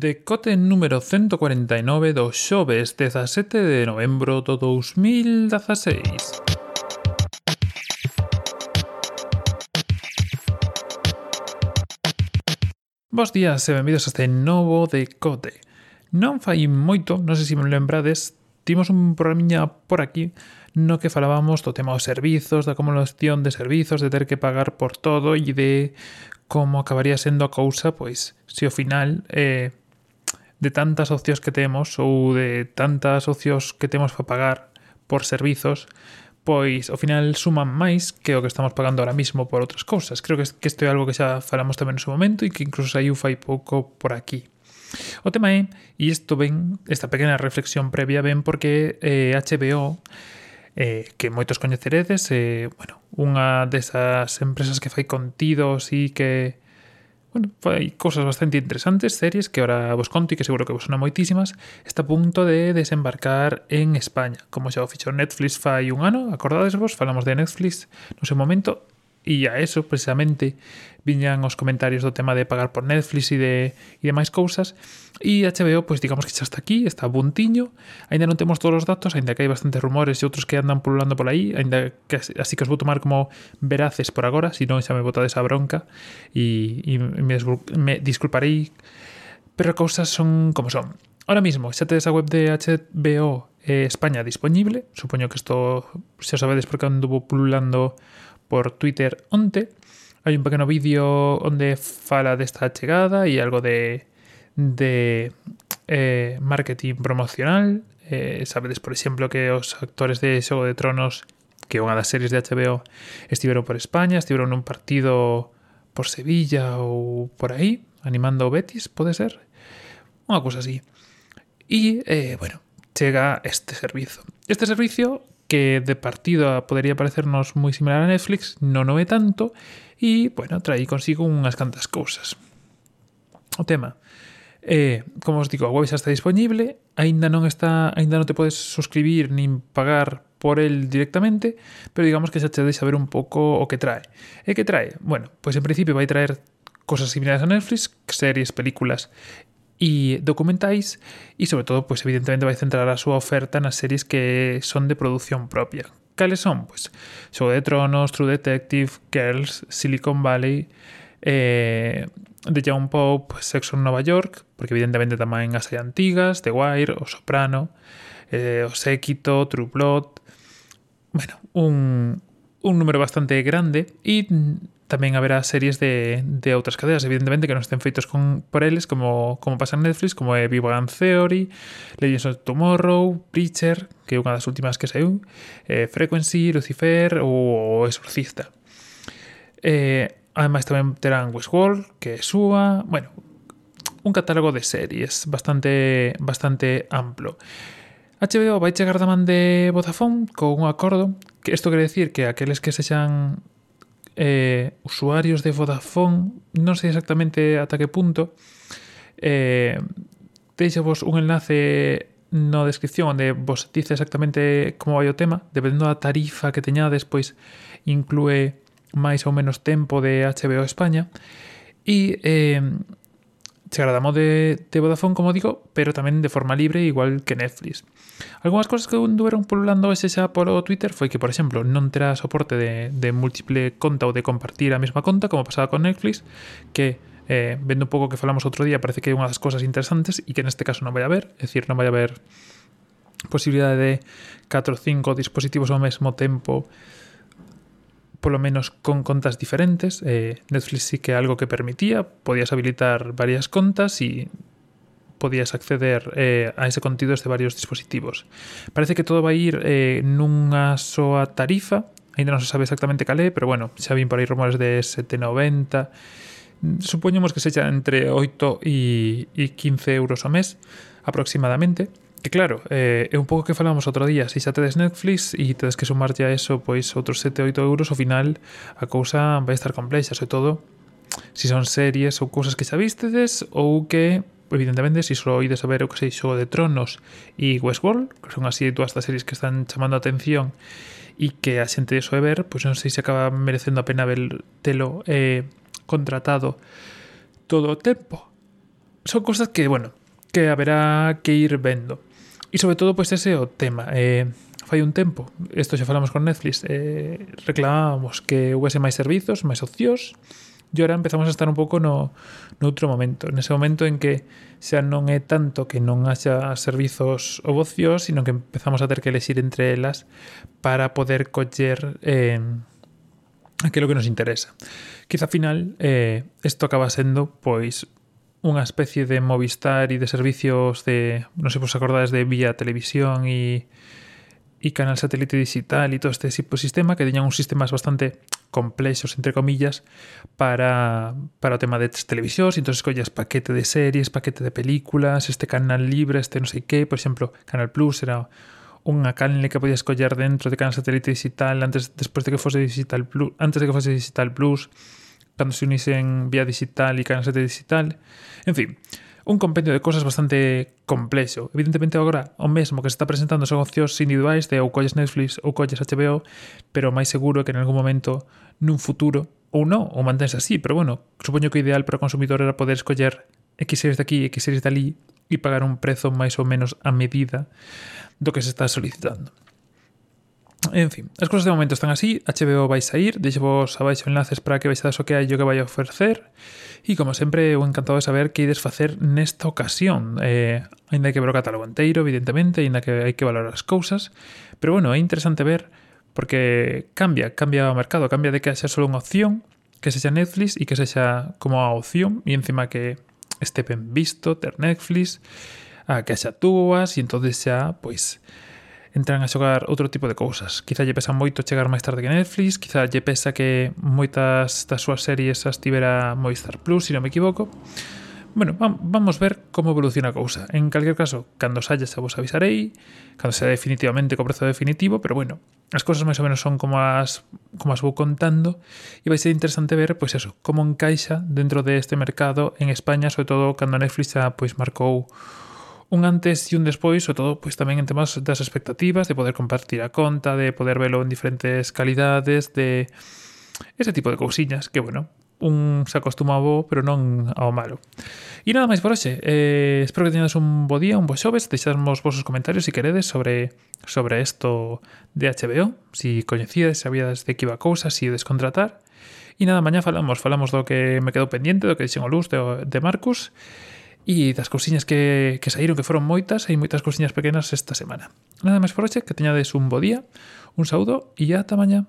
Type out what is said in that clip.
Decote número 149 do xoves 17 de novembro do 2016. Bos días e benvidos a este novo Decote. Non fai moito, non sei se me lembrades, timos un programinha por aquí no que falábamos do tema dos servizos, da acumulación de servizos, de ter que pagar por todo e de como acabaría sendo a cousa, pois, se ao final eh, de tantas opcións que temos ou de tantas opcións que temos para pagar por servizos, pois ao final suman máis que o que estamos pagando ahora mismo por outras cousas. Creo que, que isto é algo que xa falamos tamén no seu momento e que incluso saiu fai pouco por aquí. O tema é, e isto ven, esta pequena reflexión previa ven porque eh, HBO eh, que moitos coñeceredes, eh, bueno, unha desas empresas que fai contidos e que Bueno, hai cousas bastante interesantes, series que ahora vos conto e que seguro que vos sonan moitísimas, está a punto de desembarcar en España, como xa o fichou Netflix fai un ano, acordadesvos, falamos de Netflix no seu momento, E a eso, precisamente, viñan os comentarios do tema de pagar por Netflix e de e demais cousas. E HBO, pois digamos que xa está aquí, está buntiño. Aínda non temos todos os datos, aínda que hai bastantes rumores e outros que andan pululando por aí, aínda que así que os vou tomar como veraces por agora, se non xa me botades a bronca e, e me, me disculparei. Pero cousas son como son. Ahora mismo, xa tedes a web de HBO eh, España disponible. Supoño que isto xa sabedes porque anduvo pululando por Twitter onte, hai un pequeno vídeo onde fala desta chegada e algo de, de eh, marketing promocional. Eh, sabedes, por exemplo, que os actores de Xogo de Tronos, que é unha das series de HBO, estiveron por España, estiveron nun partido por Sevilla ou por aí, animando Betis, pode ser? Unha cousa así. E, eh, bueno, chega este servizo. Este servicio que de partida podería parecernos moi similar a Netflix, non o é tanto, e, bueno, traí consigo unhas cantas cousas. O tema, eh, como os digo, a web xa está disponible, aínda non está, aínda non te podes suscribir nin pagar por el directamente, pero digamos que xa te deixa ver un pouco o que trae. E que trae? Bueno, pois en principio vai traer cosas similares a Netflix, series, películas e documentais e sobre todo, pois evidentemente vai centrar a súa oferta nas series que son de produción propia, Cales son? Pois Xogo de Tronos, True Detective, Girls, Silicon Valley, eh, The Young Pope, Sexo en Nova York, porque evidentemente tamén as hai antigas, The Wire, O Soprano, eh, O Séquito, True Blood... Bueno, un, un número bastante grande e tamén haberá series de, de outras cadeas, evidentemente que non estén feitos con, por eles, como, como pasa en Netflix, como é Big Bang Theory, Legends of Tomorrow, Preacher, que é unha das últimas que saiu, eh, Frequency, Lucifer ou, ou Exorcista. Eh, ademais tamén terán Westworld, que é súa, bueno, un catálogo de series bastante, bastante amplo. HBO vai chegar da man de Vodafone con un acordo, que isto quere decir que aqueles que sexan eh, usuarios de Vodafone, non sei exactamente ata que punto, eh, deixo vos un enlace na descripción onde vos dice exactamente como vai o tema, dependendo da tarifa que teñades, pois inclúe máis ou menos tempo de HBO España, e eh, si agradamos de, de, Vodafone, como digo, pero tamén de forma libre, igual que Netflix. Algúnas cosas que anduveron pululando ese xa polo Twitter foi que, por exemplo, non terá soporte de, de múltiple conta ou de compartir a mesma conta, como pasaba con Netflix, que eh, vendo un pouco que falamos outro día, parece que é unha das cosas interesantes e que neste caso non vai haber, é dicir, non vai haber posibilidade de 4 ou 5 dispositivos ao mesmo tempo por lo menos con contas diferentes. Eh, Netflix sí que algo que permitía, podías habilitar varias contas y podías acceder eh, a ese contido desde varios dispositivos. Parece que todo va a ir eh, nunha soa tarifa, ainda non se sabe exactamente cal é, pero bueno, xa vin por aí rumores de 790, supoñemos que sexa entre 8 e, e 15 euros ao mes aproximadamente, Que claro, eh, é un pouco que falamos outro día, se xa tedes Netflix e tedes que sumarlle a eso pois outros 7 8 euros, ao final a cousa vai estar complexa, sobre todo se son series ou cousas que xa vistedes ou que evidentemente se si só ides a ver o que sei Xogo de Tronos e Westworld, que son así todas estas series que están chamando a atención e que a xente de ver, pois non sei se acaba merecendo a pena ver telo eh, contratado todo o tempo. Son cousas que, bueno, que haberá que ir vendo. E sobre todo, pois pues, ese é o tema. Eh, fai un tempo, isto xa falamos con Netflix, eh, reclamábamos que houvese máis servizos, máis opcións, e ahora empezamos a estar un pouco no, no outro momento, nese momento en que xa non é tanto que non haxa servizos ou opcións, sino que empezamos a ter que elegir entre elas para poder coller eh, aquilo que nos interesa. Quizá ao final eh, isto acaba sendo pois unha especie de Movistar e de servicios de, non sei se vos acordades de Vía Televisión e e canal satélite digital e todo este tipo de sistema que teñan uns sistemas bastante complexos, entre comillas, para, para o tema de televisións, entón escollas paquete de series, paquete de películas, este canal libre, este non sei que, por exemplo, Canal Plus era unha canle que podías coller dentro de canal satélite digital antes despois de que fose digital plus, antes de que fose digital plus, cando se unisen vía digital e canal digital. En fin, un compendio de cosas bastante complexo. Evidentemente agora o mesmo que se está presentando son opcións individuais de ou colles Netflix ou colles HBO, pero máis seguro é que en algún momento nun futuro ou non, ou mantense así, pero bueno, supoño que o ideal para o consumidor era poder escoller X series de aquí, X series de ali e pagar un prezo máis ou menos a medida do que se está solicitando. En fin, as cousas de momento están así, HBO vai sair, deixevos abaixo enlaces para que vexades o que hai e o que vai ofrecer e como sempre, eu encantado de saber que ides facer nesta ocasión. Eh, ainda hai que ver o catálogo inteiro, evidentemente ainda que hai que valorar as cousas pero bueno, é interesante ver porque cambia, cambia o mercado cambia de que haxa só unha opción que sexa Netflix e que sexa como a opción e encima que este ben visto ter Netflix a que haxa túas e entonces xa, pois pues, entran a xogar outro tipo de cousas. Quizá lle pesa moito chegar máis tarde que Netflix, quizá lle pesa que moitas das súas series as tibera Movistar Plus, se non me equivoco. Bueno, vamos ver como evoluciona a cousa. En calquer caso, cando saia xa vos avisarei, cando sea definitivamente co prezo definitivo, pero bueno, as cousas máis ou menos son como as como as vou contando e vai ser interesante ver, pois eso, como encaixa dentro deste mercado en España, sobre todo cando Netflix xa pois marcou un antes e un despois, sobre todo pois tamén en temas das expectativas, de poder compartir a conta, de poder velo en diferentes calidades, de ese tipo de cousiñas que, bueno, un se acostuma ao bo, pero non ao malo. E nada máis por hoxe. Eh, espero que teñades un bo día, un bo xoves. Deixadmos vosos comentarios se si queredes sobre sobre isto de HBO, se si coñecíades, sabíades de que iba a cousa, se si descontratar. E nada, mañá falamos, falamos do que me quedou pendiente, do que dixen o Luz de, de Marcus. E das cousiñas que, que saíron, que foron moitas, hai moitas cousiñas pequenas esta semana. Nada máis por hoxe, que teñades un bo día, un saúdo e ata mañá.